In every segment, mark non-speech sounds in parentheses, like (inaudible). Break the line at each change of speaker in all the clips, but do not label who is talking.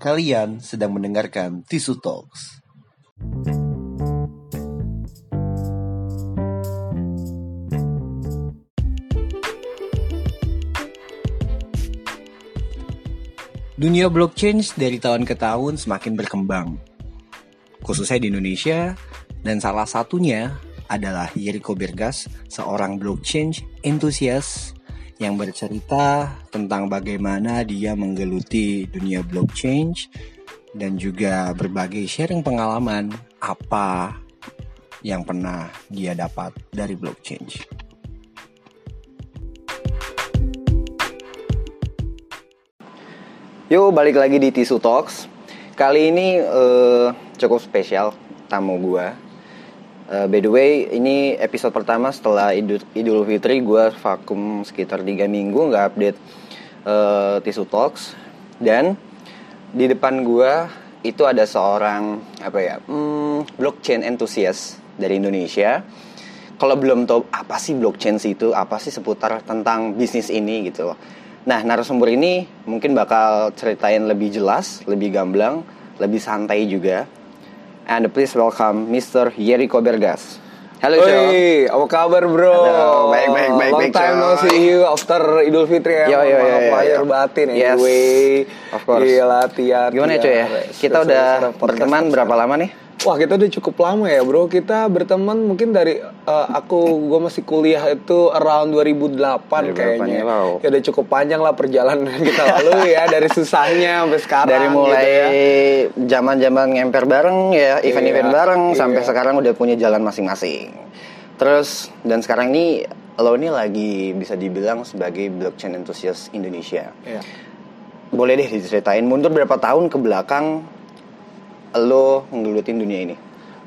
Kalian sedang mendengarkan Tisu Talks. Dunia blockchain dari tahun ke tahun semakin berkembang, khususnya di Indonesia, dan salah satunya adalah Yeriko Bergas, seorang blockchain entusias yang bercerita tentang bagaimana dia menggeluti dunia blockchain dan juga berbagai sharing pengalaman apa yang pernah dia dapat dari blockchain.
Yuk balik lagi di Tisu Talks. Kali ini uh, cukup spesial tamu gue. Uh, by the way, ini episode pertama setelah Idul, Idul Fitri gue vakum sekitar 3 minggu nggak update uh, Tisu Talks. Dan di depan gue itu ada seorang apa ya hmm, blockchain enthusiast dari Indonesia. Kalau belum tahu apa sih blockchain itu, apa sih seputar tentang bisnis ini gitu loh Nah, narasumber ini mungkin bakal ceritain lebih jelas, lebih gamblang, lebih santai juga. And please welcome Mr. Yeriko Bergas.
Halo, Hey, apa kabar bro?
Halo, baik, baik, baik,
Long
baik,
time no see you after Idul Fitri ya.
Yo, yo, yo,
lahir batin
Yes,
anyway.
of course.
Gila, tiar.
Gimana ya, cuy ya? Kita udah berteman berapa lama nih?
Wah kita udah cukup lama ya bro Kita berteman mungkin dari uh, Aku gue masih kuliah itu Around 2008 kayaknya
ya, wow.
Ya udah cukup panjang lah perjalanan kita lalu ya Dari susahnya sampai sekarang
Dari mulai
gitu ya.
zaman-zaman ngemper bareng ya, event-event
Iya,
bareng sampai
iya.
sekarang udah punya jalan masing-masing. Terus dan sekarang ini lo ini lagi bisa dibilang sebagai blockchain enthusiast Indonesia.
Iya.
Boleh deh diceritain mundur berapa tahun ke belakang lo ngelutin dunia ini?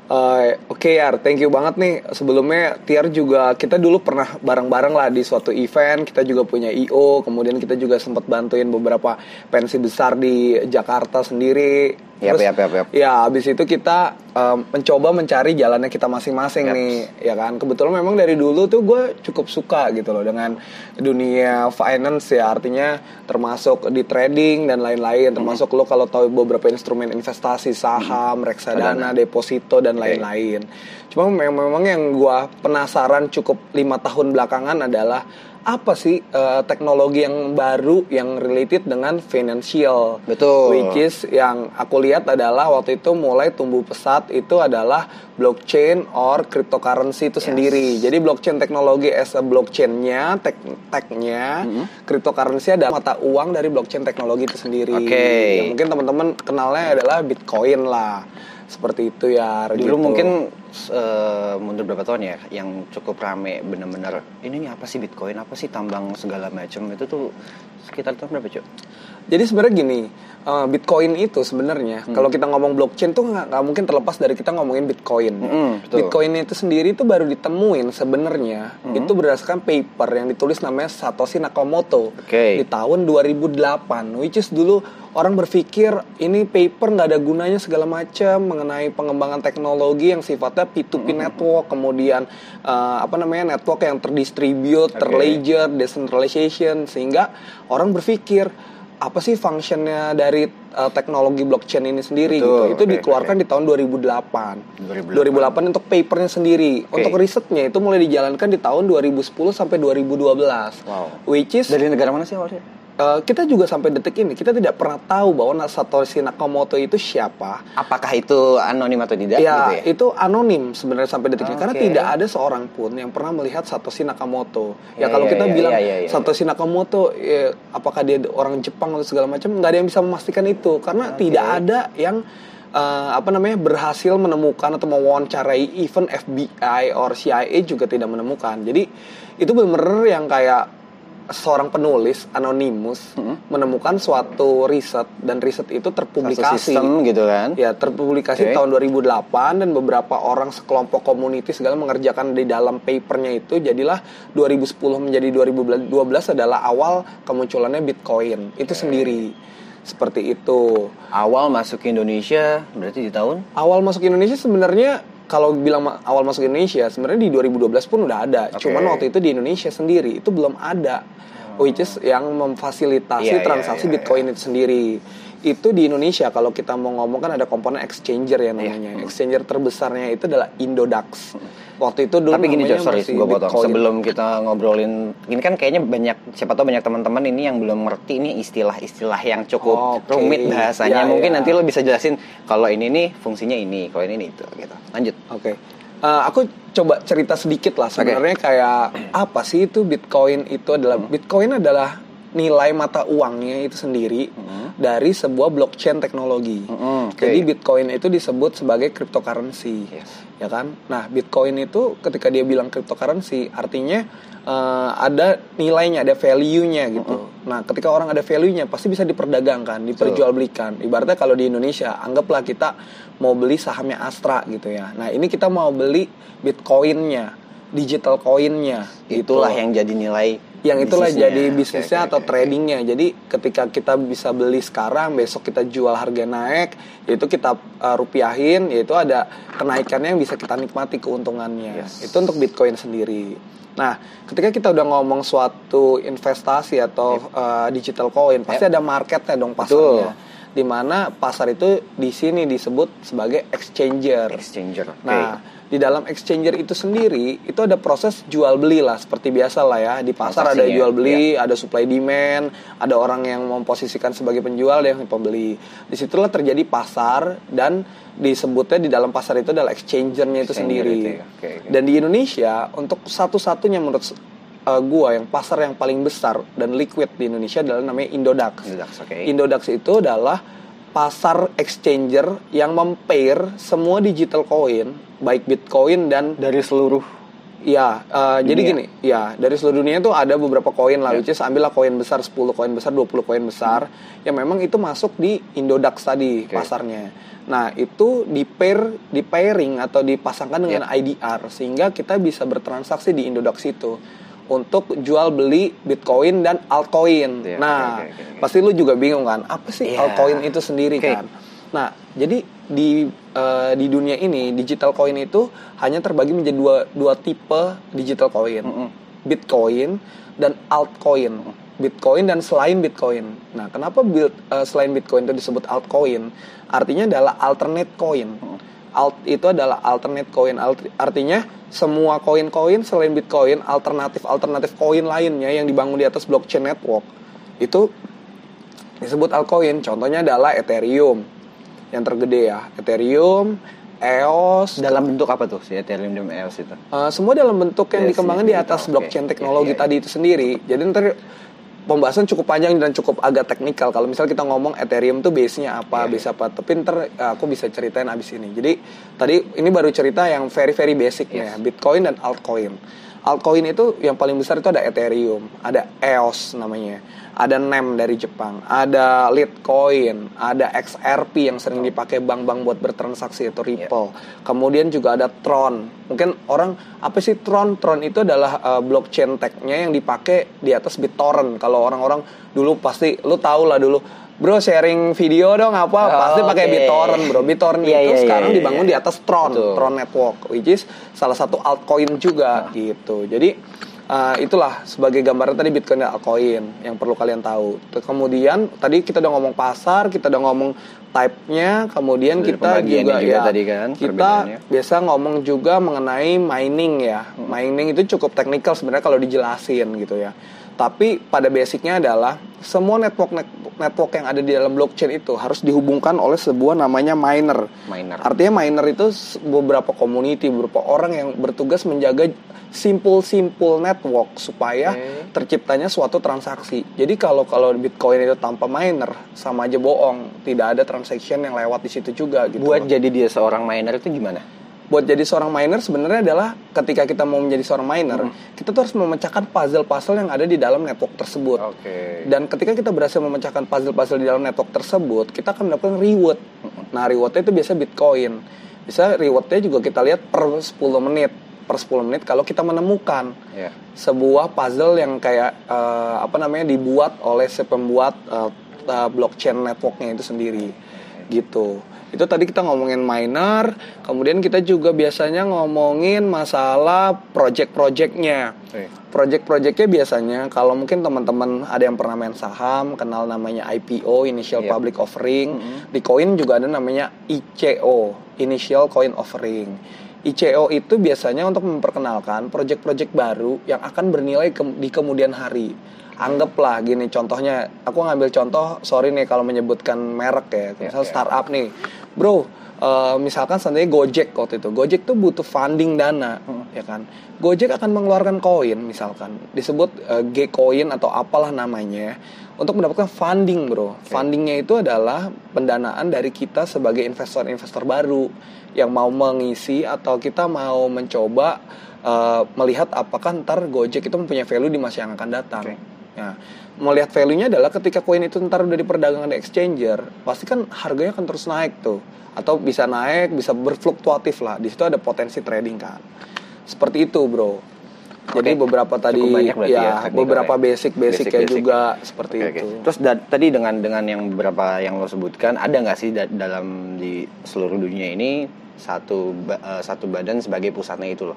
Uh, Oke Yar, thank you banget nih. Sebelumnya Tiar juga kita dulu pernah bareng-bareng lah di suatu event. Kita juga punya IO, kemudian kita juga sempat bantuin beberapa pensi besar di Jakarta sendiri.
Yap, yap, yap, yap.
Ya, habis itu kita um, mencoba mencari jalannya kita masing-masing nih, ya kan. Kebetulan memang dari dulu tuh gue cukup suka gitu loh dengan dunia finance ya, artinya termasuk di trading dan lain-lain. Termasuk lo kalau tahu beberapa instrumen investasi, saham, reksadana, deposito dan lain-lain. Cuma memang, memang yang gue penasaran cukup lima tahun belakangan adalah apa sih eh, teknologi yang baru yang related dengan financial
Betul.
which is yang aku lihat adalah waktu itu mulai tumbuh pesat itu adalah blockchain or cryptocurrency itu sendiri. Jadi blockchain teknologi as a blockchainnya, tek teknya,
Mm-hmm.
cryptocurrency adalah mata uang dari blockchain teknologi itu sendiri.
Oke.
Ya, mungkin teman-teman kenalnya adalah Bitcoin lah. Seperti itu ya.
Dulu
gitu.
mungkin eh, mundur berapa tahun ya yang cukup rame bener-bener ini nih apa sih Bitcoin, apa sih tambang segala macam itu tuh sekitar tahun berapa cuy?
Jadi sebenarnya gini, uh, Bitcoin itu sebenarnya
Hmm.
kalau kita ngomong blockchain tuh nggak mungkin terlepas dari kita ngomongin Bitcoin.
Mm-mm, betul.
Bitcoin itu sendiri itu baru ditemuin sebenarnya
Hmm.
itu berdasarkan paper yang ditulis namanya Satoshi Nakamoto
Oke.
di tahun 2008, which is dulu orang berpikir ini paper nggak ada gunanya segala macam mengenai pengembangan teknologi yang sifatnya P2P
Hmm.
network, kemudian uh, apa namanya network yang terdistribute,
Oke.
terledger, decentralization sehingga orang berpikir apa sih functionnya dari uh, teknologi blockchain ini sendiri
Betul,
gitu. Itu
oke,
dikeluarkan
oke.
di tahun 2008.
2008.
2008 untuk papernya sendiri.
Oke.
Untuk risetnya itu mulai dijalankan di tahun 2010 sampai 2012.
Wow.
Which is
Dari negara mana sih awalnya?
Uh, kita juga sampai detik ini kita tidak pernah tahu bahwa Satoshi Nakamoto itu siapa.
Apakah itu anonim atau tidak
Ya,
gitu ya?
itu anonim sebenarnya sampai detik ini karena tidak ada seorang pun yang pernah melihat Satoshi Nakamoto.
Ya,
Ya, kalau
ya,
kita
ya,
bilang
ya, ya, ya,
Satoshi Nakamoto ya, apakah dia orang Jepang atau segala macam nggak ada yang bisa memastikan itu karena
Oke.
tidak ada yang eh, apa namanya berhasil menemukan atau mewawancarai even FBI or CIA juga tidak menemukan. Jadi itu benar-benar yang kayak seorang penulis anonimus menemukan suatu riset dan riset itu
Satu
terpublikasi
sistem gitu kan?
Ya, terpublikasi
Oke.
tahun 2008 dan beberapa orang sekelompok community segala mengerjakan di dalam papernya itu jadilah 2010 menjadi 2012 adalah awal kemunculannya Bitcoin itu sendiri. Seperti itu.
Awal masuk ke Indonesia berarti di tahun?
Awal masuk Indonesia sebenarnya kalau bilang ma- awal masuk Indonesia sebenarnya di 2012 pun udah ada.
Oke.
Cuman waktu itu di Indonesia sendiri itu belum ada. Which is yang memfasilitasi
Iya, iya,
transaksi
iya,
Bitcoin itu sendiri. Itu di Indonesia kalau kita mau ngomong kan ada komponen exchanger ya namanya. Exchanger terbesarnya itu adalah Indodax. Waktu itu dulu
Tapi gini Cok, sorry gue potong.
Bitcoin.
Sebelum kita ngobrolin, ini kan kayaknya banyak, siapa tahu banyak teman-teman ini yang belum ngerti ini istilah-istilah yang cukup
Oke.
rumit bahasanya.
Ya,
Mungkin
ya.
nanti lo bisa jelasin kalau ini nih fungsinya ini, kalau ini nih itu gitu. Lanjut.
Oke. Eh, aku coba cerita sedikit lah sebenarnya kayak apa sih itu Bitcoin itu adalah
Hmm.
Bitcoin adalah nilai mata uangnya itu sendiri dari sebuah blockchain teknologi.
Hmm, oke.
Jadi Bitcoin itu disebut sebagai cryptocurrency.
Yes.
Ya kan? Nah, Bitcoin itu ketika dia bilang cryptocurrency artinya eh, ada nilainya, ada value-nya gitu. Nah, ketika orang ada value-nya pasti bisa diperdagangkan, diperjualbelikan. Ibaratnya kalau di Indonesia, anggaplah kita mau beli sahamnya Astra gitu ya. Nah, ini kita mau beli Bitcoin-nya, digital coin-nya. gitu
Itulah yang jadi nilai
yang itulah
bisnisnya.
jadi bisnisnya
oke,
atau
oke.
tradingnya. Jadi ketika kita bisa beli sekarang, besok kita jual harga naik, itu kita uh, rupiahin, yaitu ada kenaikannya yang bisa kita nikmati keuntungannya.
Yes.
Itu untuk Bitcoin sendiri. Nah, ketika kita udah ngomong suatu investasi atau uh, digital coin, pasti ada marketnya dong pasarnya. Di mana pasar itu di sini disebut sebagai exchanger.
exchanger. Oke.
Nah, di dalam exchanger itu sendiri itu ada proses jual beli lah seperti biasa lah ya di pasar ada jual beli, ada supply demand, ada orang yang memposisikan sebagai penjual dan yang pembeli. Di situlah terjadi pasar dan disebutnya di dalam pasar itu adalah exchangernya itu
Exchanger
sendiri.
itu ya, oke, oke.
Dan di Indonesia untuk satu-satunya menurut uh, gua yang pasar yang paling besar dan liquid di Indonesia adalah namanya Indodax.
Indodax, oke.
Indodax itu adalah pasar exchanger yang mempair semua digital coin, baik Bitcoin dan
dari seluruh
ya uh, jadi gini, ya dari seluruh dunia itu ada beberapa koin lah,
Ya.
which is ambillah koin besar 10 koin besar, 20 koin besar yang memang itu masuk di Indodax tadi
Oke.
pasarnya. Nah, itu di pair di pairing atau dipasangkan dengan
Ya.
IDR sehingga kita bisa bertransaksi di Indodax itu untuk jual beli Bitcoin dan altcoin.
Ya,
nah,
oke, oke, oke.
pasti lu juga bingung kan, apa sih
Iya.
altcoin itu sendiri
Oke.
kan? Nah, jadi di eh, di dunia ini digital coin itu hanya terbagi menjadi dua dua tipe digital coin.
Mm-mm.
Bitcoin dan altcoin. Bitcoin dan selain Bitcoin. Nah, kenapa build, eh, selain Bitcoin itu disebut altcoin? Artinya adalah alternate coin. Alt itu adalah alternate coin. Alt- artinya semua koin-koin selain Bitcoin, alternatif-alternatif koin lainnya yang dibangun di atas blockchain network itu disebut altcoin. Contohnya adalah Ethereum yang tergede ya. Ethereum, EOS,
dalam bentuk apa tuh si Ethereum dan EOS itu?
Uh, semua dalam bentuk yang
Yes,
dikembangkan
yes,
di
yes,
atas
oke.
blockchain teknologi
Iya, iya,
tadi itu sendiri. Jadi ntar pembahasan cukup panjang dan cukup agak teknikal. Kalau misal kita ngomong Ethereum tuh base-nya apa,
Iya,
base apa. Tapi ntar uh, aku bisa ceritain abis ini. Jadi tadi ini baru cerita yang very very basic ya, Bitcoin dan altcoin. Altcoin itu yang paling besar itu ada Ethereum, ada EOS namanya, ada NEM dari Jepang, ada Litecoin, ada XRP yang sering dipakai bank-bank buat bertransaksi atau Ripple. Kemudian juga ada Tron. Mungkin orang apa sih Tron? Tron itu adalah uh, blockchain tech-nya yang dipakai di atas BitTorrent. Kalau orang-orang dulu pasti lu tau lah dulu Bro sharing video dong apa
Oh,
pasti pakai
oke.
BitTorrent bro. BitTorrent
Iya,
itu
iya,
sekarang
iya,
dibangun
iya.
di atas Tron,
Betul.
Tron Network, which is salah satu altcoin juga gitu. Jadi uh, itulah sebagai gambaran tadi Bitcoin dan altcoin yang perlu kalian tahu. Kemudian tadi kita udah ngomong pasar, kita udah ngomong type-nya, kemudian
Ada
kita juga,
juga
ya
tadi kan,
kita biasa ngomong juga mengenai mining ya. Mining itu cukup teknikal sebenarnya kalau dijelasin gitu ya. Tapi pada basicnya adalah semua network network yang ada di dalam blockchain itu harus dihubungkan oleh sebuah namanya miner.
Miner.
Artinya miner itu beberapa community, beberapa orang yang bertugas menjaga simple-simple network supaya
Oke.
terciptanya suatu transaksi. Jadi kalau kalau Bitcoin itu tanpa miner sama aja bohong, tidak ada transaction yang lewat di situ juga gitu.
Buat
loh.
jadi dia seorang miner itu gimana?
Buat jadi seorang miner sebenarnya adalah ketika kita mau menjadi seorang miner,
Hmm.
kita tuh harus memecahkan puzzle-puzzle yang ada di dalam network tersebut.
Oke.
Dan ketika kita berhasil memecahkan puzzle-puzzle di dalam network tersebut, kita akan mendapatkan reward. Nah, rewardnya itu biasa Bitcoin. Bisa rewardnya juga kita lihat per 10 menit. Per 10 menit kalau kita menemukan
Ya.
sebuah puzzle yang kayak eh, apa namanya dibuat oleh si pembuat eh, eh, blockchain networknya itu sendiri gitu itu tadi kita ngomongin miner kemudian kita juga biasanya ngomongin masalah project-projectnya
Oke.
project-projectnya biasanya kalau mungkin teman-teman ada yang pernah main saham, kenal namanya IPO, Initial
Yep.
Public Offering. Di koin juga ada namanya ICO, Initial Coin Offering. ICO itu biasanya untuk memperkenalkan project-project baru yang akan bernilai ke- di kemudian hari. Anggaplah gini contohnya, aku ngambil contoh, sorry nih kalau menyebutkan merek ya, misal
ya.
startup nih, bro, eh, misalkan seandainya Gojek waktu itu, Gojek tuh butuh funding dana, ya kan? Gojek akan mengeluarkan koin misalkan, disebut eh, G-coin atau apalah namanya, untuk mendapatkan funding bro. Fundingnya itu adalah pendanaan dari kita sebagai investor-investor baru yang mau mengisi atau kita mau mencoba eh, melihat apakah ntar Gojek itu mempunyai value di masa yang akan datang.
Oke.
Nah, melihat value-nya adalah ketika koin itu ntar udah diperdagangkan di exchanger, pasti kan harganya akan terus naik tuh. Atau bisa naik, bisa berfluktuatif lah. Di situ ada potensi trading kan. Seperti itu, Bro. Jadi beberapa tadi
ya
ya, beberapa basic-basicnya
Basic-basic.
juga seperti
oke.
itu.
Terus da- tadi dengan dengan yang beberapa yang lo sebutkan ada nggak sih da- dalam di seluruh dunia ini satu ba- eh, satu badan sebagai pusatnya itu loh.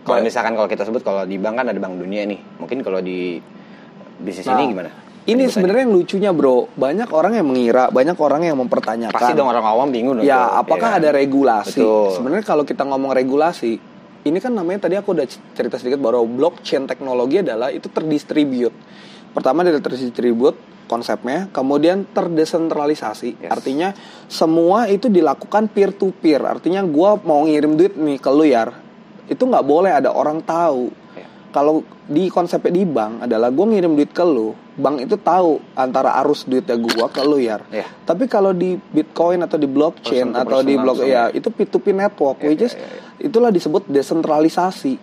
Kalau misalkan kalau kita sebut kalau di bank kan ada bank dunia nih. Mungkin kalau di bisnis
Nah,
ini gimana?
Ini sebenarnya yang lucunya, Bro. Banyak orang yang mengira, banyak orang yang mempertanyakan.
pasti dong orang awam bingung dong.
Ya, apakah
kan?
ada regulasi? Sebenarnya kalau kita ngomong regulasi, ini kan namanya tadi aku udah cerita sedikit bahwa blockchain teknologi adalah itu terdistribute. Pertama dari terdistribute konsepnya, kemudian terdesentralisasi.
Yes.
Artinya semua itu dilakukan peer to peer. Artinya gua mau ngirim duit nih ke lu ya. Itu nggak boleh ada orang tahu. Kalau di konsepnya di bank adalah gue ngirim duit ke lu, bank itu tahu antara arus duitnya gua ke lu ya.
Ya.
Tapi kalau di Bitcoin atau di blockchain
Person
atau di blok ya itu P2P network
Ya,
which
ya,
is
ya, ya.
itulah disebut desentralisasi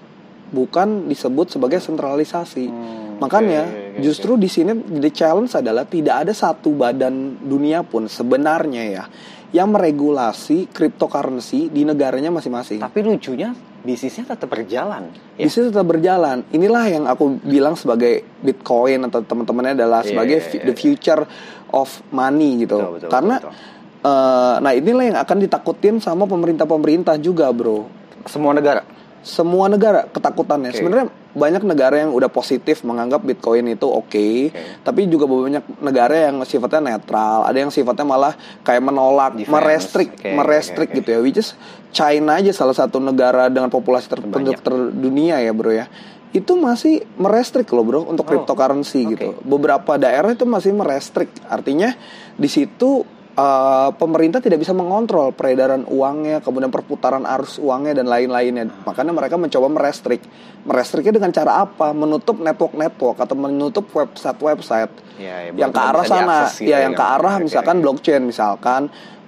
bukan disebut sebagai sentralisasi.
Hmm,
Makanya
oke, oke, oke,
justru di sini the challenge adalah tidak ada satu badan dunia pun sebenarnya ya yang meregulasi cryptocurrency di negaranya masing-masing.
Tapi lucunya bisnisnya tetap berjalan. Ya.
Bisnis tetap berjalan. Inilah yang aku bilang sebagai Bitcoin atau teman-temannya adalah
Iya,
sebagai fi-
iya,
the
iya.
future of money gitu.
Betul, betul,
Karena
betul,
eh, nah inilah yang akan ditakutin sama pemerintah-pemerintah juga, Bro.
Semua negara.
Semua negara ketakutannya.
Oke.
Sebenarnya banyak negara yang udah positif menganggap Bitcoin itu oke,
Oke.
tapi juga banyak negara yang sifatnya netral, ada yang sifatnya malah kayak menolak,
Defense.
merestrik,
Oke,
merestrik
oke.
gitu ya. Which is China aja salah satu negara dengan populasi terpenduduk terdunia ya, Bro ya. Itu masih merestrik loh, Bro, untuk
Oh,
cryptocurrency
oke.
gitu. Beberapa daerah itu masih merestrik. Artinya di situ eh, pemerintah tidak bisa mengontrol peredaran uangnya, kemudian perputaran arus uangnya dan lain-lainnya. Makanya mereka mencoba merestrik. Merestriknya dengan cara apa? Menutup network-network atau menutup website-website
Ya, ya,
yang ke arah sana.
gitu
ya,
ya,
yang
kan?
ke arah misalkan blockchain misalkan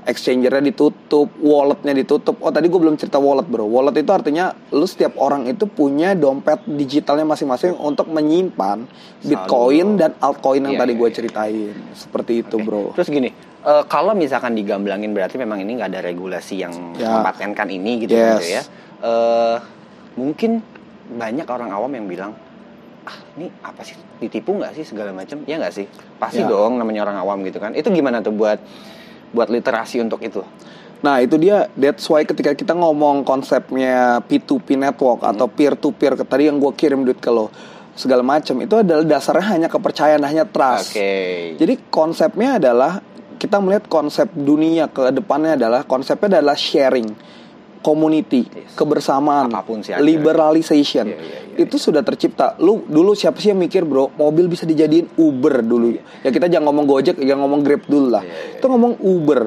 exchangernya ditutup, walletnya ditutup. Oh tadi gue belum cerita wallet bro. Wallet itu artinya lu setiap orang itu punya dompet digitalnya masing-masing untuk menyimpan bitcoin dan altcoin yang
Iya,
tadi
iya,
gue
iya.
ceritain. Seperti itu
Oke.
bro.
Terus gini, eh, kalau misalkan digamblangin berarti memang ini nggak ada regulasi yang
Ya.
mempatenkan ini gitu
Yes.
gitu ya. Eh, mungkin banyak orang awam yang bilang, ah ini apa sih ditipu nggak sih segala macam? Ya nggak sih? Pasti
Ya.
dong namanya orang awam gitu kan. Itu gimana tuh buat buat literasi untuk itu?
Nah itu dia that's why ketika kita ngomong konsepnya P2P network
Hmm.
atau peer to peer tadi yang gue kirim duit ke lo segala macam itu adalah dasarnya hanya kepercayaan hanya trust.
Oke.
Jadi konsepnya adalah kita melihat konsep dunia ke depannya adalah konsepnya adalah sharing, community,
Yes.
kebersamaan,
Apa pun sih,
liberalization.
Iya, iya, iya,
itu sudah tercipta. Lu dulu siapa sih yang mikir, Bro, mobil bisa dijadiin Uber dulu. Ya kita jangan ngomong Gojek, jangan ngomong Grab dulu lah.
Iya, iya,
Itu ngomong Uber.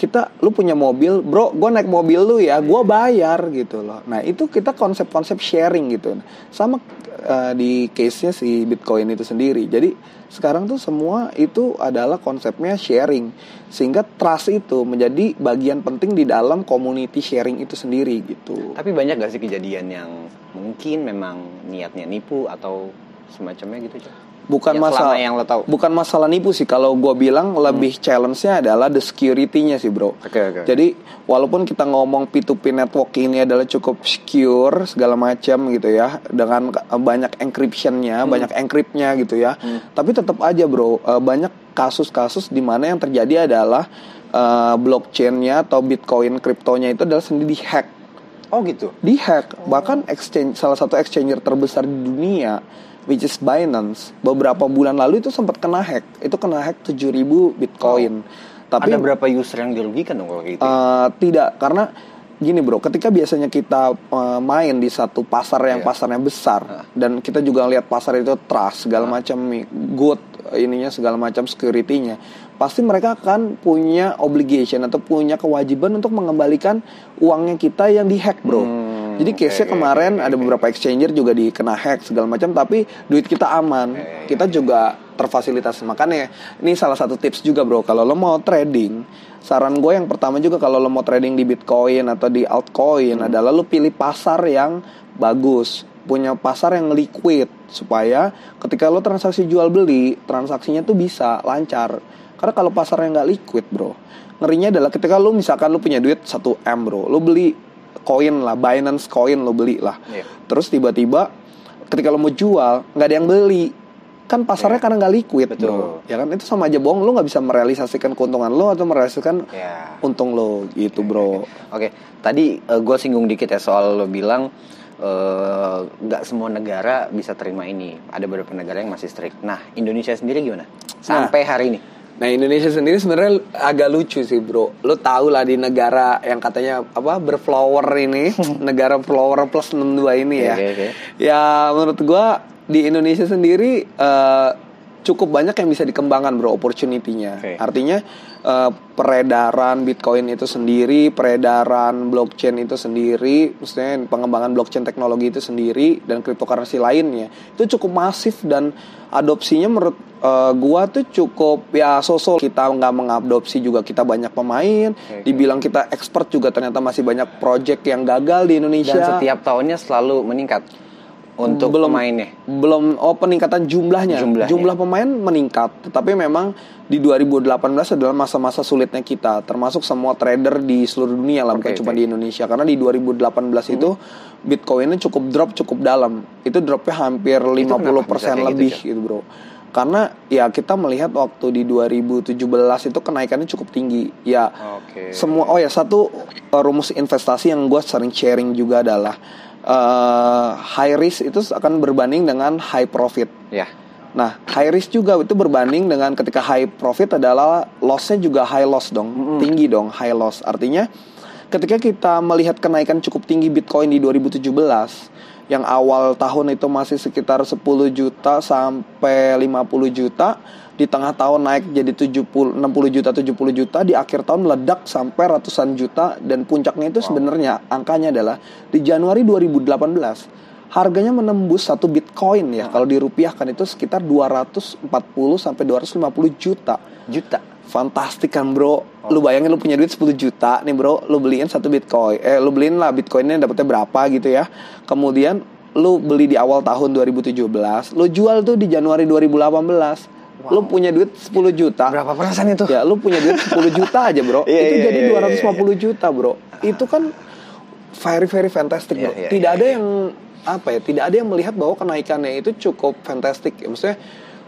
Kita lu punya mobil, Bro, gua naik mobil lu ya, gua bayar gitu loh. Nah, itu kita konsep-konsep sharing gitu. Sama eh, di case-nya si Bitcoin itu sendiri. Jadi sekarang tuh semua itu adalah konsepnya sharing sehingga trust itu menjadi bagian penting di dalam community sharing itu sendiri gitu.
Tapi banyak gak sih kejadian yang mungkin memang niatnya nipu atau semacamnya gitu?
Bukan
Yang
masalah
yang lo tahu.
Bukan masalah nipu sih kalau gue bilang lebih challenge-nya adalah the security-nya sih, Bro.
Oke, oke.
Jadi walaupun kita ngomong P2P network ini adalah cukup secure segala macam gitu ya dengan banyak encryption-nya, banyak encrypt-nya gitu ya. Tapi tetap aja, Bro, eh, banyak kasus-kasus di mana yang terjadi adalah eh, blockchain-nya atau Bitcoin kriptonya itu adalah sendiri dihack
Oh gitu.
dihack bahkan exchange salah satu exchanger terbesar di dunia which is Binance beberapa bulan lalu itu sempat kena hack. Itu kena hack 7000 bitcoin. Tapi
Ada berapa user yang dirugikan dong kalau gitu?
eh, tidak karena gini bro ketika biasanya kita eh, main di satu pasar yang
Iya.
pasarnya besar dan kita juga lihat pasar itu trust segala macam good ininya segala macam security-nya pasti mereka akan punya obligation atau punya kewajiban untuk mengembalikan uangnya kita yang dihack bro.
Hmm,
jadi case-nya
oke,
kemarin
oke,
ada beberapa exchanger juga dikena hack segala macam tapi duit kita aman.
Oke,
kita juga terfasilitasi makanya ini salah satu tips juga bro. Kalau lo mau trading saran gue yang pertama juga kalau lo mau trading di bitcoin atau di altcoin adalah lo pilih pasar yang bagus. Punya pasar yang liquid supaya ketika lo transaksi jual beli transaksinya tuh bisa lancar. Karena kalau pasarnya nggak liquid bro ngerinya adalah ketika lo misalkan lo punya duit 1 m bro lo beli koin lah Binance coin lo beli lah
Iya.
terus tiba-tiba ketika lo mau jual nggak ada yang beli kan pasarnya
Iya.
karena nggak liquid
Betul.
bro ya kan itu sama aja bohong lo nggak bisa merealisasikan keuntungan lo atau merealisasikan
Ya.
untung lo gitu bro
Oke, tadi gue singgung dikit ya soal lo bilang eh, nggak semua negara bisa terima ini. Ada beberapa negara yang masih strict. Nah, Indonesia sendiri gimana? Sampai hari ini.
Nah Indonesia sendiri sebenarnya agak lucu sih bro. Lo tau lah di negara yang katanya apa berflower ini, (laughs) negara flower plus 62 ini ya.
Oke, oke.
Ya menurut gua di Indonesia sendiri eh, cukup banyak yang bisa dikembangkan bro opportunity-nya.
Oke.
Artinya eh, peredaran Bitcoin itu sendiri, peredaran blockchain itu sendiri, maksudnya pengembangan blockchain teknologi itu sendiri dan cryptocurrency lainnya. Itu cukup masif dan adopsinya menurut eh, gua tuh cukup ya sosok kita nggak mengadopsi juga kita banyak pemain, dibilang kita expert juga ternyata masih banyak project yang gagal di Indonesia.
Dan setiap tahunnya selalu meningkat untuk
belum
pemainnya.
belum oh peningkatan jumlahnya.
Jumlahnya.
jumlah pemain meningkat tetapi memang di 2018 adalah masa-masa sulitnya kita termasuk semua trader di seluruh dunia lah bukan
Oke,
cuma di Indonesia karena di 2018 itu Bitcoinnya cukup drop cukup dalam itu dropnya hampir 50%
kenapa bisa kayak gitu,
lebih
Cok?
gitu bro karena ya kita melihat waktu di 2017 itu kenaikannya cukup tinggi ya
Oke.
semua oh ya satu uh, rumus investasi yang gue sering sharing juga adalah uh, high risk itu akan berbanding dengan high profit.
Ya.
Nah, high risk juga itu berbanding dengan ketika high profit adalah lossnya juga high loss dong, tinggi dong high loss. Artinya ketika kita melihat kenaikan cukup tinggi Bitcoin di 2017 yang awal tahun itu masih sekitar 10 juta sampai 50 juta di tengah tahun naik jadi 70 60 juta 70 juta di akhir tahun meledak sampai ratusan juta dan puncaknya itu sebenarnya angkanya adalah di Januari 2018 harganya menembus satu Bitcoin ya kalau dirupiahkan itu sekitar 240 sampai 250 juta.
Juta.
fantastik kan bro. Lu bayangin lu punya duit 10 juta nih bro. Lu beliin satu bitcoin eh lu beliin lah bitcoinnya dapetnya berapa gitu ya. Kemudian lu beli di awal tahun 2017 lu jual tuh di Januari 2018 lu punya duit 10 juta.
Berapa persen itu?
ya lu punya duit 10 juta aja bro. (laughs)
Iya,
itu
iya,
jadi
iya, iya,
250 juta bro. Itu kan very very fantastic bro.
Iya, iya,
tidak
iya,
ada
iya.
yang apa ya tidak ada yang melihat bahwa kenaikannya itu cukup fantastic. Ya maksudnya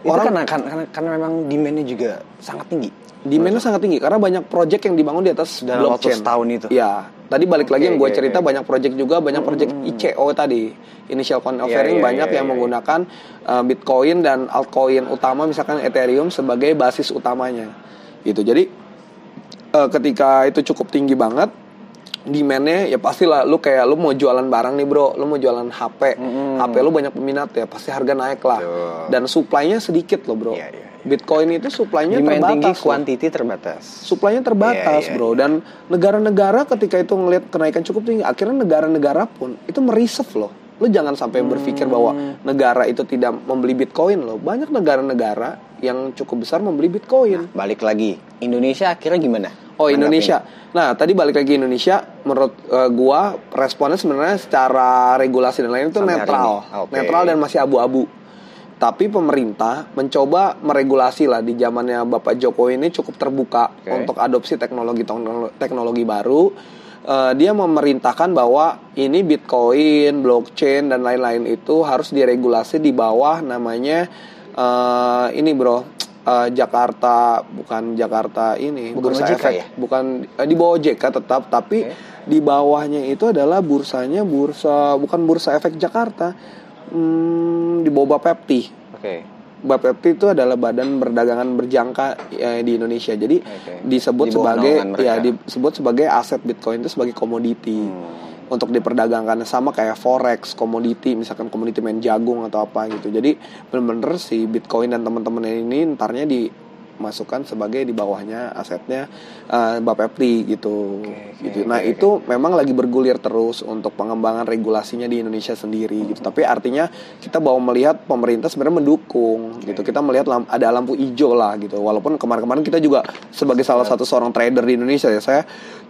Itu
orang
karena, karena, karena, memang demandnya juga sangat tinggi.
Demandnya sangat tinggi karena banyak project yang dibangun di atas
Dalam waktu setahun itu.
Ya, tadi balik lagi
Oke,
yang gue
oke,
cerita
oke.
banyak project juga banyak project ICO tadi, initial coin offering
iya,
banyak
iya,
yang
iya.
menggunakan uh, Bitcoin dan altcoin utama misalkan Ethereum sebagai basis utamanya. Gitu. Jadi uh, ketika itu cukup tinggi banget demandnya ya pastilah lu kayak lu mau jualan barang nih bro. Lu mau jualan HP HP lu banyak peminat ya pasti harga naik lah. Dan supply-nya sedikit loh bro.
Iya, iya, iya.
Bitcoin itu supply-nya
Demand tinggi,
terbatas loh.
quantity terbatas.
suplainya terbatas
Iya, iya,
bro dan negara-negara ketika itu ngelihat kenaikan cukup tinggi akhirnya negara-negara pun itu mereserve loh. Lu jangan sampai berpikir bahwa
Hmm.
negara itu tidak membeli bitcoin loh. Banyak negara-negara yang cukup besar membeli bitcoin
Balik lagi, Indonesia akhirnya gimana?
oh? Indonesia nah tadi balik lagi Indonesia menurut eh, gua responnya sebenarnya secara regulasi dan lain itu
Sampai
netral.
Oke.
netral dan masih abu-abu tapi pemerintah mencoba meregulasi lah di zamannya Bapak Jokowi ini cukup terbuka
Oke.
untuk adopsi teknologi teknologi baru. Eh, dia memerintahkan bahwa ini Bitcoin, blockchain dan lain-lain itu harus diregulasi di bawah namanya eh, ini bro eh, Jakarta bukan Jakarta ini
Bukan
bursa
OJK
efek
ya?
bukan eh, di bawah OJK tetap tapi
Oke.
di bawahnya itu adalah bursanya bursa bukan bursa efek Jakarta hmm, di bawah Bapepti
Oke.
Bapepti itu adalah badan perdagangan berjangka eh, di Indonesia. Jadi
Oke.
disebut
Di
sebagai ya disebut sebagai aset Bitcoin itu sebagai komoditi.
Hmm.
Untuk diperdagangkan sama kayak forex, komoditi, misalkan komoditi main jagung atau apa gitu. Jadi bener-bener si Bitcoin dan teman-teman ini ntarnya dimasukkan sebagai di bawahnya asetnya eh, Bapepti gitu.
Oke, oke,
gitu. Nah,
oke.
itu memang lagi bergulir terus untuk pengembangan regulasinya di Indonesia sendiri gitu. Tapi artinya kita bawa melihat pemerintah sebenarnya mendukung gitu. Kita melihat ada lampu hijau lah gitu. Walaupun kemarin-kemarin kita juga sebagai salah satu seorang trader di Indonesia ya saya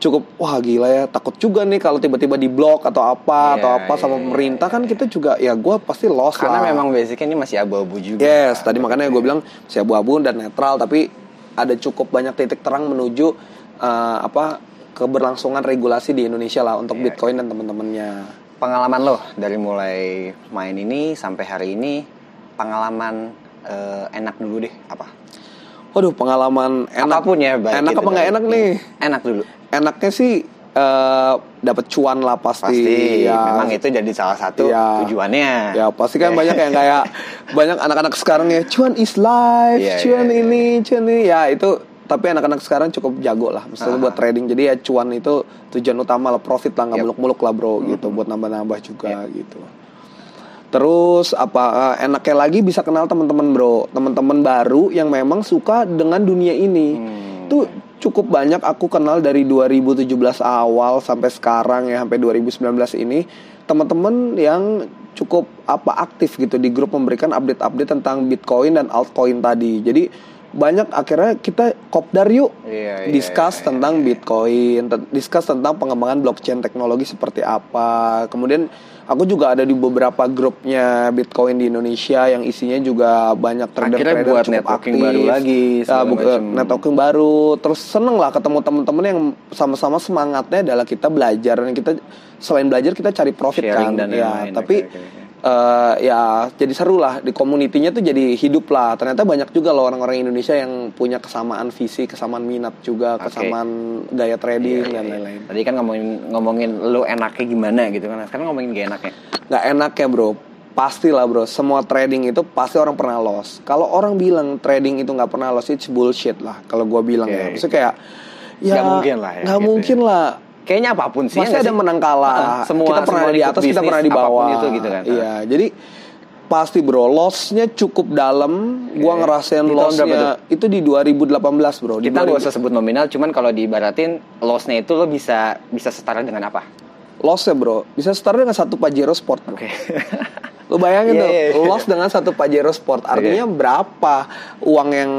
cukup wah gila ya takut juga nih kalau tiba-tiba di blok atau apa
Iya,
atau apa sama
iya,
pemerintah
iya,
kan kita juga ya gue pasti lost
Karena
lah.
memang basicnya ini masih abu-abu juga.
Yes, tadi makanya gue bilang si abu-abu dan netral tapi ada cukup banyak titik terang menuju eh, apa keberlangsungan regulasi di Indonesia lah untuk
Iya,
Bitcoin dan teman-temannya.
Pengalaman lo dari mulai main ini sampai hari ini, pengalaman eh, enak dulu deh apa?
Waduh, pengalaman enak.
Apa pun ya, baik
Enak apa nggak enak nih?
Enak dulu.
Enaknya sih eh dapat cuan lah pasti.
Pasti,
ya.
memang itu jadi salah satu
Iya.
tujuannya.
Ya pasti kan banyak yang kayak (laughs) banyak anak-anak sekarang ya cuan is life,
Iya,
cuan
iya,
ini, cuan ini ya itu tapi anak-anak sekarang cukup jago lah, misalnya
Ah.
buat trading. Jadi ya cuan itu tujuan utama lah, profit lah, nggak
Yep.
muluk-muluk lah bro, gitu, buat nambah-nambah juga gitu. Terus apa eh, enaknya lagi bisa kenal teman-teman bro, teman-teman baru yang memang suka dengan dunia ini.
Hmm.
Tuh cukup banyak aku kenal dari 2017 awal sampai sekarang ya sampai 2019 ini teman-teman yang cukup apa aktif gitu di grup memberikan update-update tentang Bitcoin dan altcoin tadi. Jadi banyak akhirnya kita kopdar yuk
Iya, iya,
discuss
iya,
tentang Bitcoin, te- discuss tentang pengembangan blockchain teknologi seperti apa. Kemudian aku juga ada di beberapa grupnya Bitcoin di Indonesia yang isinya juga banyak trader-trader
Akhirnya buat
cukup
networking
aktif.
baru lagi,
Ya, buka networking baru. Terus seneng lah ketemu teman-teman yang sama-sama semangatnya adalah kita belajar dan kita selain belajar kita cari profit
Sharing
kan.
dan
ya, tapi
Oke, oke,
eh, ya jadi seru lah di komunitinya tuh jadi hidup lah ternyata banyak juga loh orang-orang Indonesia yang punya kesamaan visi kesamaan minat juga
Oke.
kesamaan gaya trading
Iya, iya,
dan
iya.
lain-lain
Tadi kan ngomongin ngomongin lu enaknya gimana gitu kan. Sekarang ngomongin gak enaknya.
nggak enak ya bro pasti lah bro semua trading itu pasti orang pernah loss kalau orang bilang trading itu nggak pernah loss it's bullshit lah kalau gua bilang
Oke.
ya maksudnya kayak ya
Nggak mungkin lah ya,
nggak
gitu
mungkin
ya.
lah
Kayaknya apa pun sih.
Pasti
ya
ada
sih?
menang kalah.
Heeh, semua
kita pernah
semua
di atas, kita
bisnis,
pernah di bawah.
itu gitu kan.
Iya, jadi pasti bro, lossnya cukup dalam. Gua
Oke.
ngerasain
Di
lossnya itu di 2018 bro. Di
Kita nggak
2000
usah sebut nominal, cuman kalau diibaratin lossnya itu lo bisa bisa setara dengan apa?
Lossnya bro, bisa start dengan satu Pajero Sport bro.
Oke. (laughs)
Lo bayangin (laughs)
Iya,
tuh,
iya, iya.
loss dengan satu Pajero Sport. Artinya berapa uang yang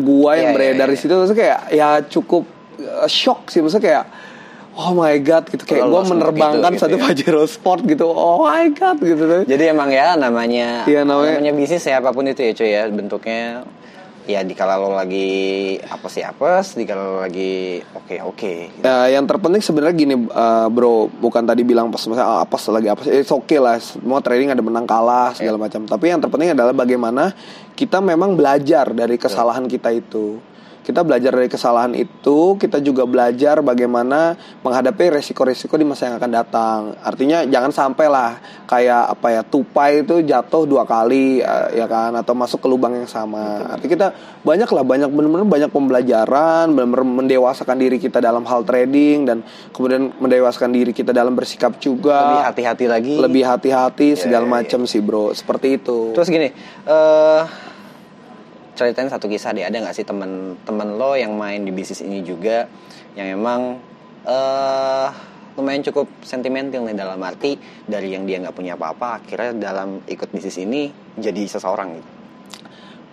gua yang
Iya,
beredar
iya,
di situ maksudnya kayak ya cukup uh, shock sih maksudnya kayak Oh my god gitu kayak
Kalau untuk
menerbangkan
itu, gitu
satu
ya.
Pajero Sport gitu. Oh my god gitu.
Jadi emang ya namanya
Iya, namanya-
bisnis ya apa pun itu ya cuy ya bentuknya ya dikala lo lagi apa sih apes, dikala lo lagi oke oke. gitu.
Ya, yang terpenting sebenarnya gini uh, bro, bukan tadi bilang pas misalnya apa lagi apa it's okay lah, semua trading ada menang kalah segala macam. Tapi yang terpenting adalah bagaimana kita memang belajar dari kesalahan kita itu. Kita belajar dari kesalahan itu, kita juga belajar bagaimana menghadapi resiko-resiko di masa yang akan datang. Artinya jangan sampai lah kayak apa ya tupai itu jatuh dua kali uh, ya kan atau masuk ke lubang yang sama. Artinya kita banyak lah banyak benar-benar banyak pembelajaran, benar-benar mendewasakan diri kita dalam hal trading dan kemudian mendewasakan diri kita dalam bersikap juga.
Lebih hati-hati lagi.
Lebih hati-hati segala
iya,
macam sih bro, seperti itu.
Terus gini, eh ceritain satu kisah deh. Ada nggak sih temen-temen lo yang main di bisnis ini juga yang emang eh lumayan cukup sentimental nih dalam arti dari yang dia nggak punya apa-apa akhirnya dalam ikut bisnis ini jadi seseorang gitu.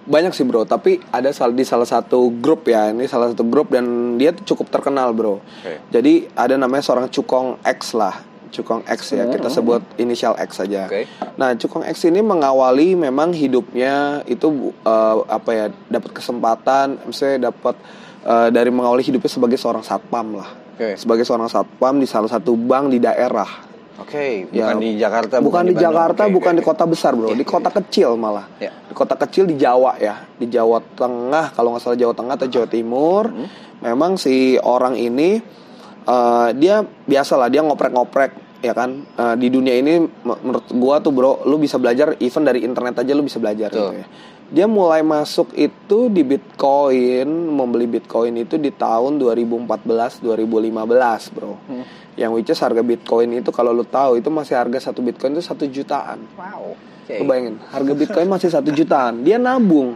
Banyak sih bro, tapi ada sal- di salah satu grup ya, ini salah satu grup dan dia tuh cukup terkenal bro.
Oke.
Jadi ada namanya seorang Cukong X lah, Cukong X ya, kita sebut inisial X saja.
Oke.
Nah Cukong X ini mengawali memang hidupnya itu eh, apa ya, dapat kesempatan, misalnya dapat eh, dari mengawali hidupnya sebagai seorang satpam lah,
Oke.
sebagai seorang satpam di salah satu bank di daerah.
Oke,
Ya,
bukan di Jakarta,
bukan, di,
Bandung.
Jakarta,
Oke,
bukan
oke,
di kota besar bro,
Oke,
di kota kecil malah.
Ya.
Di kota kecil di Jawa ya, di Jawa Tengah kalau nggak salah Jawa Tengah atau Jawa Timur.
Hmm.
Memang si orang ini eh, dia biasalah dia ngoprek-ngoprek ya kan Eh, di dunia ini menurut gua tuh bro, lu bisa belajar even dari internet aja lu bisa belajar gitu ya. Dia mulai masuk itu di Bitcoin, membeli Bitcoin itu di tahun 2014 2015 bro.
Hmm.
Yang which is harga Bitcoin itu kalau lu tahu itu masih harga satu Bitcoin itu satu jutaan.
Wow. Oke.
Lu bayangin, harga Bitcoin masih satu jutaan. Dia nabung.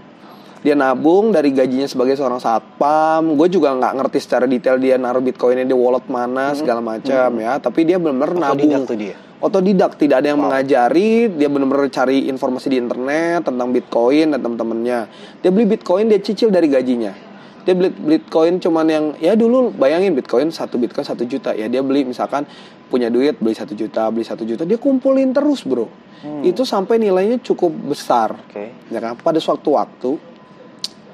Dia nabung dari gajinya sebagai seorang satpam. Gue juga nggak ngerti secara detail dia naruh Bitcoinnya di wallet mana segala macam ya. Tapi dia benar-benar nabung.
Tuh dia.
Otodidak, tidak ada yang mengajari. Dia benar-benar cari informasi di internet tentang Bitcoin dan teman-temannya. Dia beli Bitcoin dia cicil dari gajinya. Dia beli Bitcoin cuman yang ya dulu bayangin Bitcoin satu Bitcoin satu juta ya dia beli misalkan punya duit beli satu juta beli satu juta dia kumpulin terus bro. Itu sampai nilainya cukup besar.
Oke.
Ya kan? Pada suatu waktu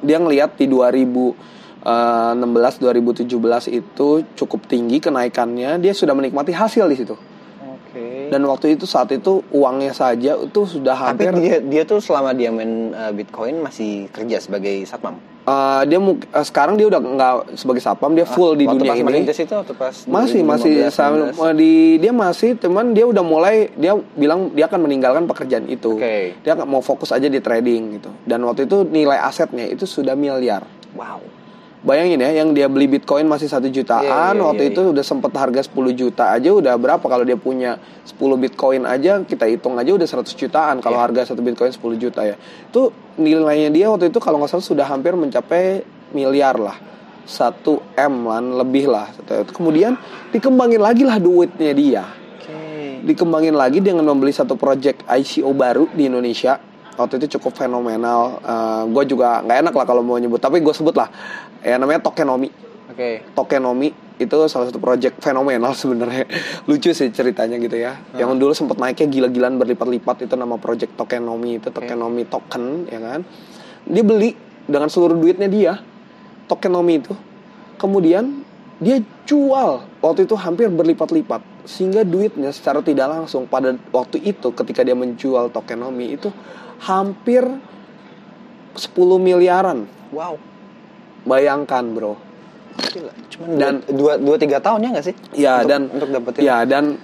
dia ngelihat di 2016 2017 itu cukup tinggi kenaikannya dia sudah menikmati hasil di situ
Oke.
dan waktu itu saat itu uangnya saja itu sudah
Tapi
hampir
dia dia tuh selama dia main uh, Bitcoin masih kerja sebagai satpam.
Eh, dia eh, sekarang dia udah nggak sebagai sapam dia full di
Ah, Waktu
dunia
pas
ini
itu atau pas
masih masih
2015,
sam-
16?
di dia masih teman dia udah mulai dia bilang dia akan meninggalkan pekerjaan itu
Oke.
dia nggak mau fokus aja di trading gitu dan waktu itu nilai asetnya itu sudah miliar
Wow.
Bayangin ya, yang dia beli Bitcoin masih satu jutaan,
Iya, iya,
waktu
iya,
itu udah sempet harga 10 juta aja udah berapa kalau dia punya 10 Bitcoin aja kita hitung aja udah 100 jutaan kalau
Iya.
harga satu Bitcoin 10 juta ya. Itu nilainya dia waktu itu kalau nggak salah sudah hampir mencapai miliar lah. 1 M lan lebih lah. Kemudian dikembangin lagi lah duitnya dia
Oke.
dikembangin lagi dengan membeli satu project ICO baru di Indonesia waktu itu cukup fenomenal. Gue juga nggak enak lah kalau mau nyebut tapi gue sebut lah. Ya namanya Tokenomic
Oke.
Tokenomic itu salah satu project fenomenal (laughs) sebenarnya. Lucu sih ceritanya gitu ya. Yang dulu sempat naiknya gila-gilaan berlipat-lipat itu nama project Tokenomic itu Tokenomic token ya kan? Dia beli dengan seluruh duitnya dia Tokenomic itu. Kemudian dia jual waktu itu hampir berlipat-lipat sehingga duitnya secara tidak langsung pada waktu itu ketika dia menjual Tokenomic itu hampir 10 miliaran
Wow.
bayangkan bro
Gila. Cuman
Dan-
dua dua tiga tahun ya nggak sih?
Ya
Untuk-
dan
untuk dapetin.
Ya dan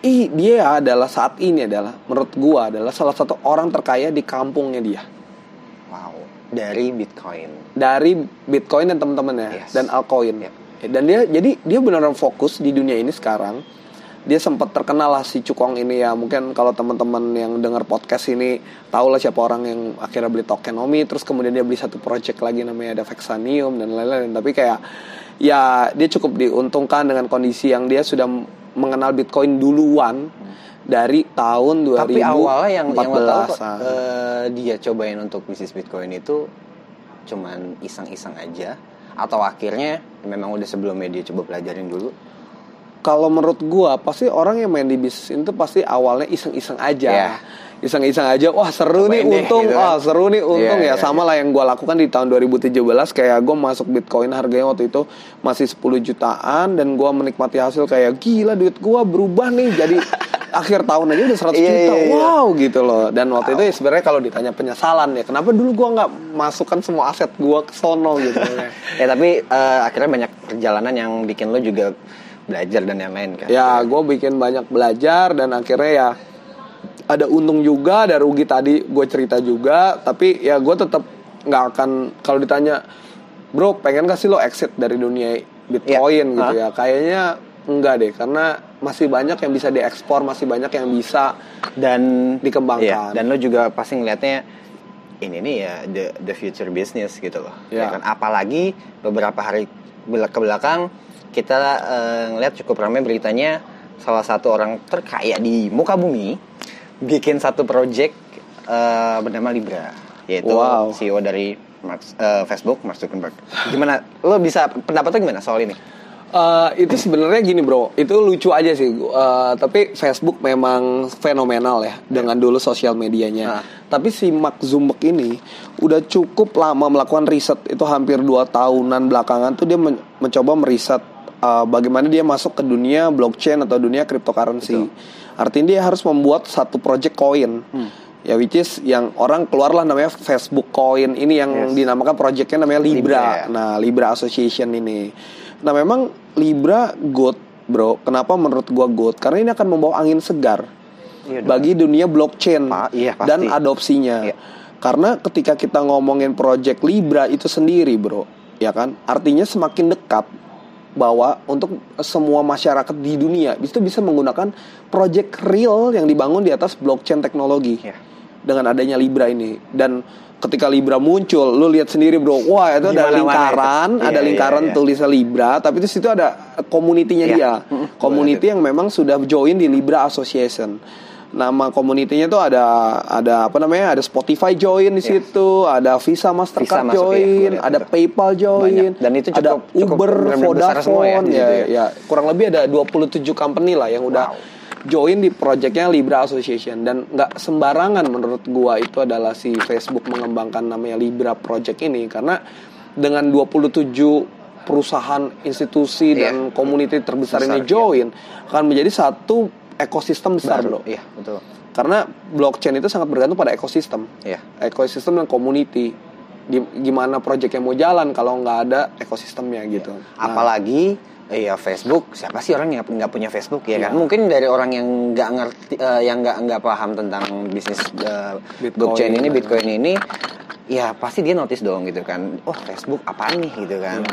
ih dia adalah saat ini adalah menurut gua adalah salah satu orang terkaya di kampungnya dia
Wow. Dari Bitcoin.
dari Bitcoin dan teman-temannya
Yes.
dan altcoin.
Yep.
Dan dia jadi dia benar-benar fokus di dunia ini sekarang. Dia sempat terkenal lah si Cukong ini ya. Mungkin kalau teman-teman yang dengar podcast ini tahu lah siapa orang yang akhirnya beli Tokenomi terus kemudian dia beli satu project lagi namanya ada Vexanium dan lain-lain. Tapi kayak ya dia cukup diuntungkan dengan kondisi yang dia sudah mengenal Bitcoin duluan dari tahun 2014.
Tapi awalnya yang yang tahu
ah.
eh, dia cobain untuk bisnis Bitcoin itu cuman iseng-iseng aja atau akhirnya memang udah sebelumnya dia coba pelajarin dulu.
Kalau menurut gua pasti orang yang main di bisnis itu pasti awalnya iseng-iseng aja.
Iya.
Iseng-iseng aja, wah seru nih
deh,
untung,
gitu kan.
wah seru nih untung
Iya,
ya
iya,
sama lah yang gua lakukan di tahun 2017 kayak gua masuk Bitcoin harganya waktu itu masih 10 jutaan dan gua menikmati hasil kayak gila duit gua berubah nih jadi (laughs) akhir tahun aja udah 100
Iya,
juta.
iya, iya.
Wow gitu loh. Dan waktu itu ya sebenarnya kalau ditanya penyesalan ya, kenapa dulu gua nggak masukkan semua aset gua ke sono gitu. (laughs)
Ya tapi eh, akhirnya banyak perjalanan yang bikin lo juga belajar dan yang lain kan.
ya gue bikin banyak belajar dan akhirnya ya ada untung juga ada rugi tadi gue cerita juga tapi ya gue tetap nggak akan kalau ditanya bro pengen gak sih lo exit dari dunia bitcoin
Ya.
gitu ya kayaknya enggak deh karena masih banyak yang bisa diekspor masih banyak yang bisa
dan
Dikembangkan.
Iya, dan lo juga pasti ngeliatnya ini nih ya the the future business gitu loh.
Iya.
Ya kan apalagi beberapa hari ke belakang kita eh, ngeliat cukup ramai beritanya salah satu orang terkaya di muka bumi bikin satu project eh, bernama Libra yaitu
Wow.
CEO dari Mark, eh, Facebook Mark Zuckerberg. Gimana? Lo bisa pendapatnya gimana soal ini?
Eh, itu sebenarnya gini bro, itu lucu aja sih. Eh, tapi Facebook memang fenomenal ya dengan dulu sosial medianya.
Nah.
Tapi si Mark Zuckerberg ini udah cukup lama melakukan riset. Itu hampir dua tahunan belakangan tuh dia men- mencoba meriset eh, bagaimana dia masuk ke dunia blockchain atau dunia cryptocurrency. Artinya dia harus membuat satu project coin. Ya which is yang orang keluarlah namanya Facebook Coin ini yang
Yes.
dinamakan projectnya namanya Libra.
Libra, ya.
Nah, Libra Association ini. Nah, memang Libra good, Bro. Kenapa menurut gua good? Karena ini akan membawa angin segar
Iya
bagi dunia blockchain
Pa- iya, pasti.
dan adopsinya.
Iya.
Karena ketika kita ngomongin project Libra itu sendiri, Bro, ya kan? Artinya semakin dekat bahwa untuk semua masyarakat di dunia itu bisa menggunakan project real yang dibangun di atas blockchain teknologi
Iya.
dengan adanya Libra ini dan ketika Libra muncul lu lihat sendiri bro wah itu ada
Gimana-mana
lingkaran
itu.
ada
Iya,
lingkaran
iya, iya.
tulisnya Libra tapi di situ ada komunitinya
Iya.
dia community yang memang sudah join di Libra Association nama komunitinya tuh ada ada apa namanya ada Spotify join di
Iya.
situ ada Visa Mastercard
Visa masuk, ya,
join
lihat
ada. PayPal join
Banyak. Dan itu
ada
cukup- cukup
Uber
benar-benar besar
Vodafone
ya
ya,
ya.
ya kurang lebih ada 27 company lah yang udah
Wow.
join di projectnya Libra Association dan nggak sembarangan menurut gua itu adalah si Facebook mengembangkan namanya Libra Project ini karena dengan 27 perusahaan institusi
Iya.
dan community terbesar
Besar,
ini join akan menjadi satu ekosistem besar
Baru. Iya, betul.
karena blockchain itu sangat bergantung pada ekosistem
Iya.
ekosistem dan community Gim- gimana projectnya mau jalan kalau nggak ada ekosistemnya gitu Nah,
Apalagi Iya Facebook, siapa sih orang yang nggak punya Facebook ya kan?
Iya.
Mungkin dari orang yang nggak ngerti, eh, yang nggak nggak paham tentang bisnis
Bitcoin
blockchain ini,
dan-
Bitcoin ini, ya pasti dia notice dong gitu kan. Oh Facebook apaan nih gitu kan?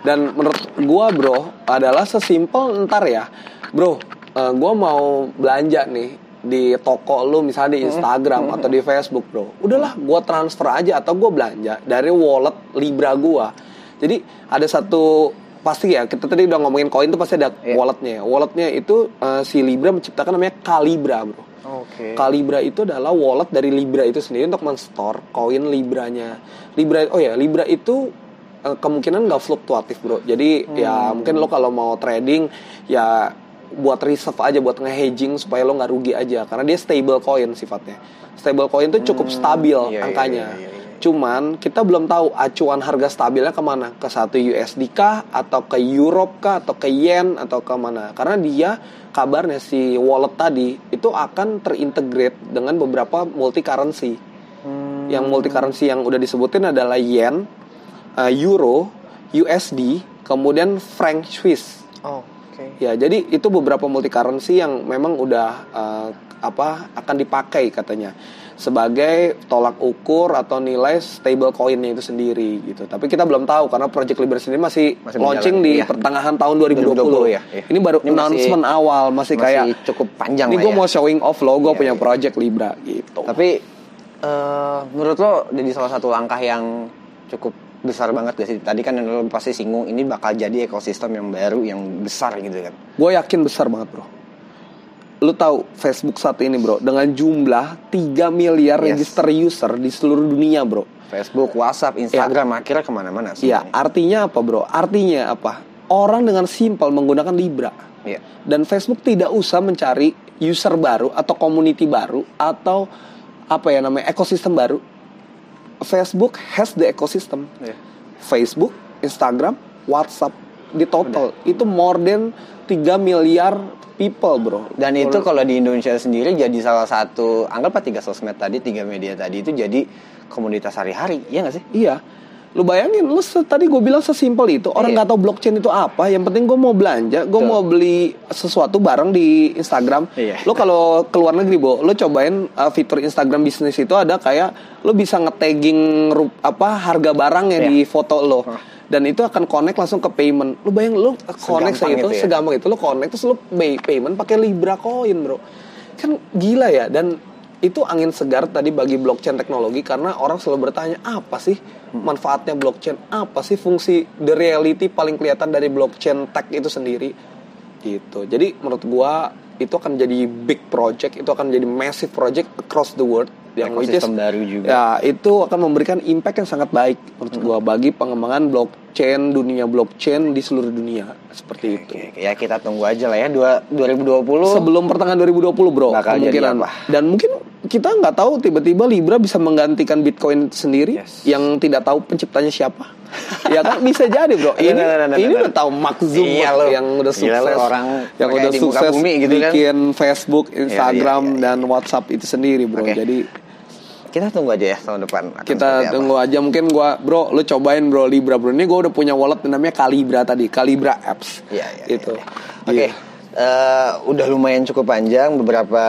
Dan menurut gua bro adalah sesimpel ntar ya, bro, eh, gua mau belanja nih di toko lu misalnya di Instagram atau di Facebook bro, udahlah gua transfer aja atau gua belanja dari wallet Libra gua. Jadi ada satu pasti ya kita tadi udah ngomongin koin tuh pasti ada
Iya.
walletnya. Walletnya itu eh, si Libra menciptakan namanya Calibra bro.
Oke.
Calibra itu adalah wallet dari Libra itu sendiri untuk men-store koin Libranya. Libra oh ya, Libra itu eh, kemungkinan nggak fluktuatif, Bro. Jadi ya mungkin lo kalau mau trading ya buat reserve aja buat nge-hedging supaya lo nggak rugi aja karena dia stable coin sifatnya. Stable coin itu cukup stabil
iya, iya,
angkanya.
iya, iya, iya.
Cuman kita belum tahu acuan harga stabilnya ke mana ke satu USD kah atau ke Europe kah atau ke yen atau ke mana karena dia kabarnya si wallet tadi itu akan terintegrate dengan beberapa multi currency
Hmm.
yang multi currency yang udah disebutin adalah yen, uh, euro, USD, kemudian franc Swiss. Ya, jadi itu beberapa multi currency yang memang udah uh, apa akan dipakai katanya sebagai tolak ukur atau nilai stable coinnya itu sendiri gitu. Tapi kita belum tahu karena Project Libra sendiri masih,
Masih
launching
berjalan,
di
iya.
pertengahan tahun 2020.
2020 ya, iya.
Ini baru
Ini masih-
announcement awal, masih, kayak
cukup panjang
ini gue
ya.
mau showing off loh, gue
Iya,
punya
iya.
Project Libra gitu.
Tapi eh menurut lo jadi salah satu langkah yang cukup besar banget gak sih? Tadi kan lo pasti singgung ini bakal jadi ekosistem yang baru yang besar gitu kan.
Gue yakin besar banget bro. Lu tahu Facebook saat ini bro dengan jumlah 3 miliar
Yes.
register user di seluruh dunia bro.
Facebook, WhatsApp, Instagram akhirnya ke mana-mana
Iya,
semuanya.
artinya apa bro? Artinya apa? Orang dengan simpel menggunakan Libra
Iya.
dan Facebook tidak usah mencari user baru atau community baru atau apa ya namanya ekosistem baru. Facebook has the ecosystem.
Iya.
Facebook, Instagram, WhatsApp di total itu more than 3 miliar people bro.
Dan itu kalau di Indonesia sendiri jadi salah satu anggaplah tiga sosmed tadi, tiga media tadi itu jadi komunitas sehari-hari, iya gak sih?
Iya. Lu bayangin, lu tadi gue bilang sesimpel itu. Orang
Iya.
nggak tahu blockchain itu apa. Yang penting gue mau belanja, gue mau beli sesuatu barang di Instagram.
Iya.
Lu kalau keluar negeri, Bo, lu cobain uh, fitur Instagram bisnis itu ada kayak lu bisa nge-tagging apa harga barang yang
Iya.
di foto lo. Dan itu akan connect langsung ke payment. Lu bayangin lu connect
Segampang
itu,
itu ya?
segampang itu lu connect terus lu pay- payment pakai Libra coin, Bro. Kan gila ya dan itu angin segar tadi bagi blockchain teknologi karena orang selalu bertanya apa sih manfaatnya blockchain apa sih fungsi the reality paling kelihatan dari blockchain tech itu sendiri gitu jadi menurut gua itu akan jadi big project, itu akan jadi massive project across the world yang which is-
baru juga.
Ya, itu akan memberikan impact yang sangat baik menurut gua bagi pengembangan blockchain dunia blockchain di seluruh dunia seperti itu.
Oke, ya kita tunggu aja lah ya dua 2020
Sebelum pertengahan 2020 bro,
Bakal jadi
kemungkinan.
apa?
Dan mungkin kita nggak tahu tiba-tiba Libra bisa menggantikan Bitcoin sendiri
Yes.
yang tidak tahu penciptanya siapa. ya kan bisa jadi bro. (laughs) Ini
Nah, nah, nah,
ini
nah,
udah tahu Mark Zuckerberg
Iya,
yang udah
Gila,
sukses,
lo, orang
yang udah sukses
bumi gitu kan.
bikin Facebook,
Iya,
Instagram
iya, iya,
dan WhatsApp itu sendiri bro.
Oke.
Jadi
kita tunggu aja ya tahun depan.
kita
apa.
tunggu aja mungkin gua bro lu cobain bro Libra bro ini gua udah punya wallet namanya Calibra tadi Calibra apps
Iya, iya,
itu
iya. Oke, eh, udah lumayan cukup panjang beberapa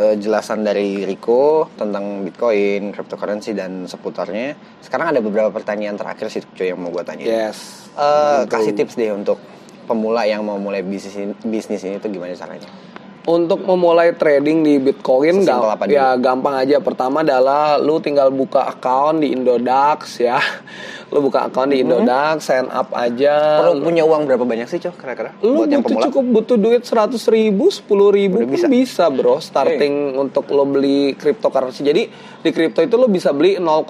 eh, jelasan dari Rico tentang Bitcoin, cryptocurrency dan seputarnya. Sekarang ada beberapa pertanyaan terakhir sih cuy yang mau gue tanya.
yes
Eh, kasih tips deh untuk pemula yang mau mulai bisnis ini, bisnis ini tuh gimana caranya?
Untuk memulai trading di Bitcoin gam-
apa dulu?
ya gampang aja. Pertama adalah lu tinggal buka account di Indodax ya. Lu buka account di Indodax, sign up aja.
Perlu punya uang berapa banyak sih cok kira-kira
lu
buat yang
butuh
pemula?
cukup butuh duit seratus ribu, sepuluh ribu
Udah
pun
bisa.
bisa. bro. Starting untuk lo beli cryptocurrency. Jadi di crypto itu lo bisa beli 0,0000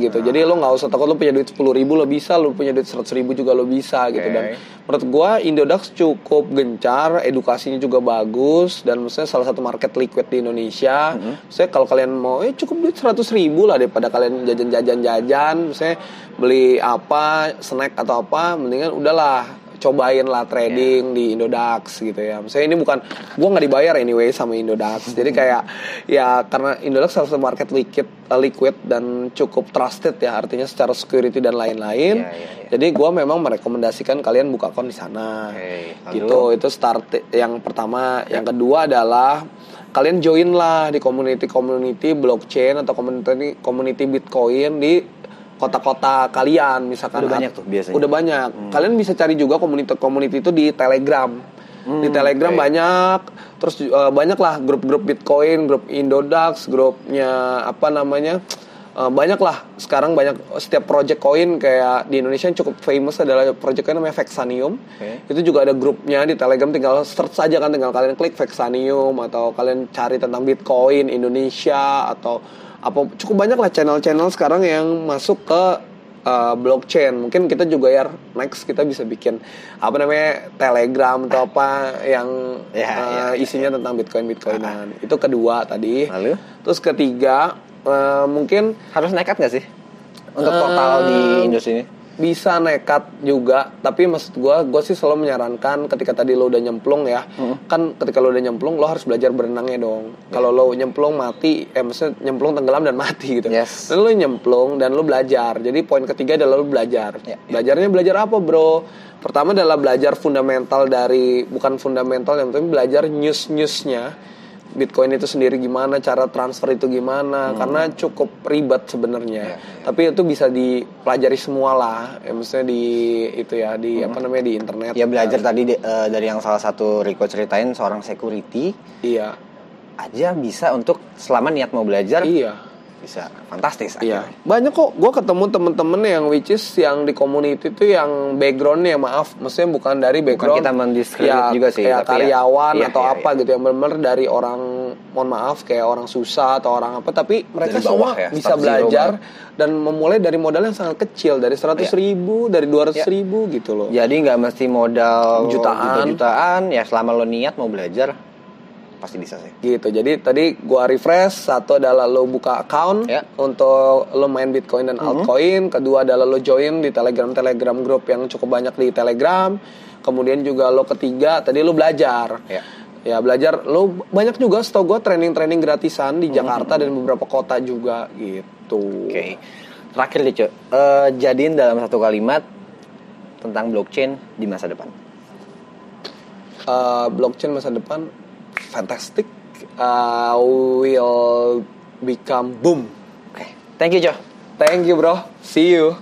gitu. Jadi lo nggak usah takut lo punya duit sepuluh ribu lo bisa, lo punya duit seratus ribu juga lo bisa gitu.
Oke.
Dan menurut gua Indodax cukup gencar, edukasinya juga bagus dan maksudnya salah satu market liquid di Indonesia. Saya kalau kalian mau, eh cukup duit seratus ribu lah daripada kalian jajan-jajan-jajan, saya beli apa, snack atau apa, mendingan udahlah cobain lah trading di Indodax gitu ya. Misalnya ini bukan gua nggak dibayar anyway sama Indodax. Jadi kayak ya karena Indodax salah satu market liquid uh, liquid dan cukup trusted ya artinya secara security dan lain-lain.
Iya, iya, iya.
Jadi gua memang merekomendasikan kalian buka akun di sana.
Lalu?
Gitu. Itu start yang pertama, yang kedua adalah kalian join lah di community-community blockchain atau community community Bitcoin di kota-kota kalian misalkan
Udah banyak tuh biasanya.
Udah banyak. Kalian bisa cari juga community-community itu di Telegram. di Telegram
oke.
banyak, terus uh, banyak lah grup-grup Bitcoin, grup Indodax, grupnya apa namanya? Uh, banyak lah sekarang banyak setiap project coin kayak di Indonesia yang cukup famous adalah project coin namanya Vexanium
Oke.
itu juga ada grupnya di Telegram tinggal search saja kan tinggal kalian klik Vexanium atau kalian cari tentang Bitcoin Indonesia atau apa cukup banyak lah channel-channel sekarang yang masuk ke uh, blockchain. Mungkin kita juga ya next kita bisa bikin apa namanya Telegram atau apa yang
Ya,
uh,
ya, ya,
isinya tentang Bitcoin Bitcoinan. Itu kedua tadi.
Lalu?
terus ketiga uh, mungkin
Harus nekat gak sih? Untuk total di
Eh,
industri ini?
Bisa nekat juga tapi maksud gue gue sih selalu menyarankan ketika tadi lo udah nyemplung ya kan ketika lo udah nyemplung lo harus belajar berenangnya dong. Kalau lo nyemplung mati eh maksudnya nyemplung tenggelam dan (laughs) mati gitu.
Yes.
dan lo nyemplung dan lo belajar. Jadi poin ketiga adalah lo belajar.
Ya, ya.
belajarnya belajar apa bro? Pertama adalah belajar fundamental dari bukan fundamental yang penting belajar news newsnya Bitcoin itu sendiri gimana, cara transfer itu gimana, karena cukup ribet sebenarnya. Tapi itu bisa dipelajari semua lah, ya, maksudnya di itu ya di apa namanya di internet.
Ya belajar tadi de- eh, dari yang salah satu Rico ceritain seorang security
Iya,
aja bisa untuk selama niat mau belajar
iya.
Bisa fantastis
Iya, banyak kok. Gue ketemu temen-temen yang which is yang di community itu yang backgroundnya maaf, maksudnya bukan dari background.
kita mendiskredit
ya,
juga sih,
kayak
tapi ya-
karyawan
iya,
atau
iya,
apa gitu yang benar-benar dari orang, mohon maaf kayak orang susah atau orang apa, tapi mereka
Dari bawah
semua
ya,
bisa
zero
belajar dan memulai dari modal yang sangat kecil, dari seratus
Iya.
ribu, dari dua
Iya.
ribu gitu loh.
Jadi nggak mesti modal
Jutaan.
jutaan ya selama lo niat mau belajar pasti bisa sih.
gitu jadi tadi gua refresh satu adalah lo buka account
Ya.
untuk lo main bitcoin dan altcoin kedua adalah lo join di telegram telegram group yang cukup banyak di telegram kemudian juga lo ketiga tadi lo belajar
Ya.
ya belajar lo banyak juga setahu gua training training gratisan di Jakarta dan beberapa kota juga gitu
Oke. Terakhir nih, Cuk. Eh, jadiin dalam satu kalimat tentang blockchain di masa depan.
Uh, blockchain masa depan fantastic uh, will become boom
Oke. Thank you, Cuk.
thank you bro see you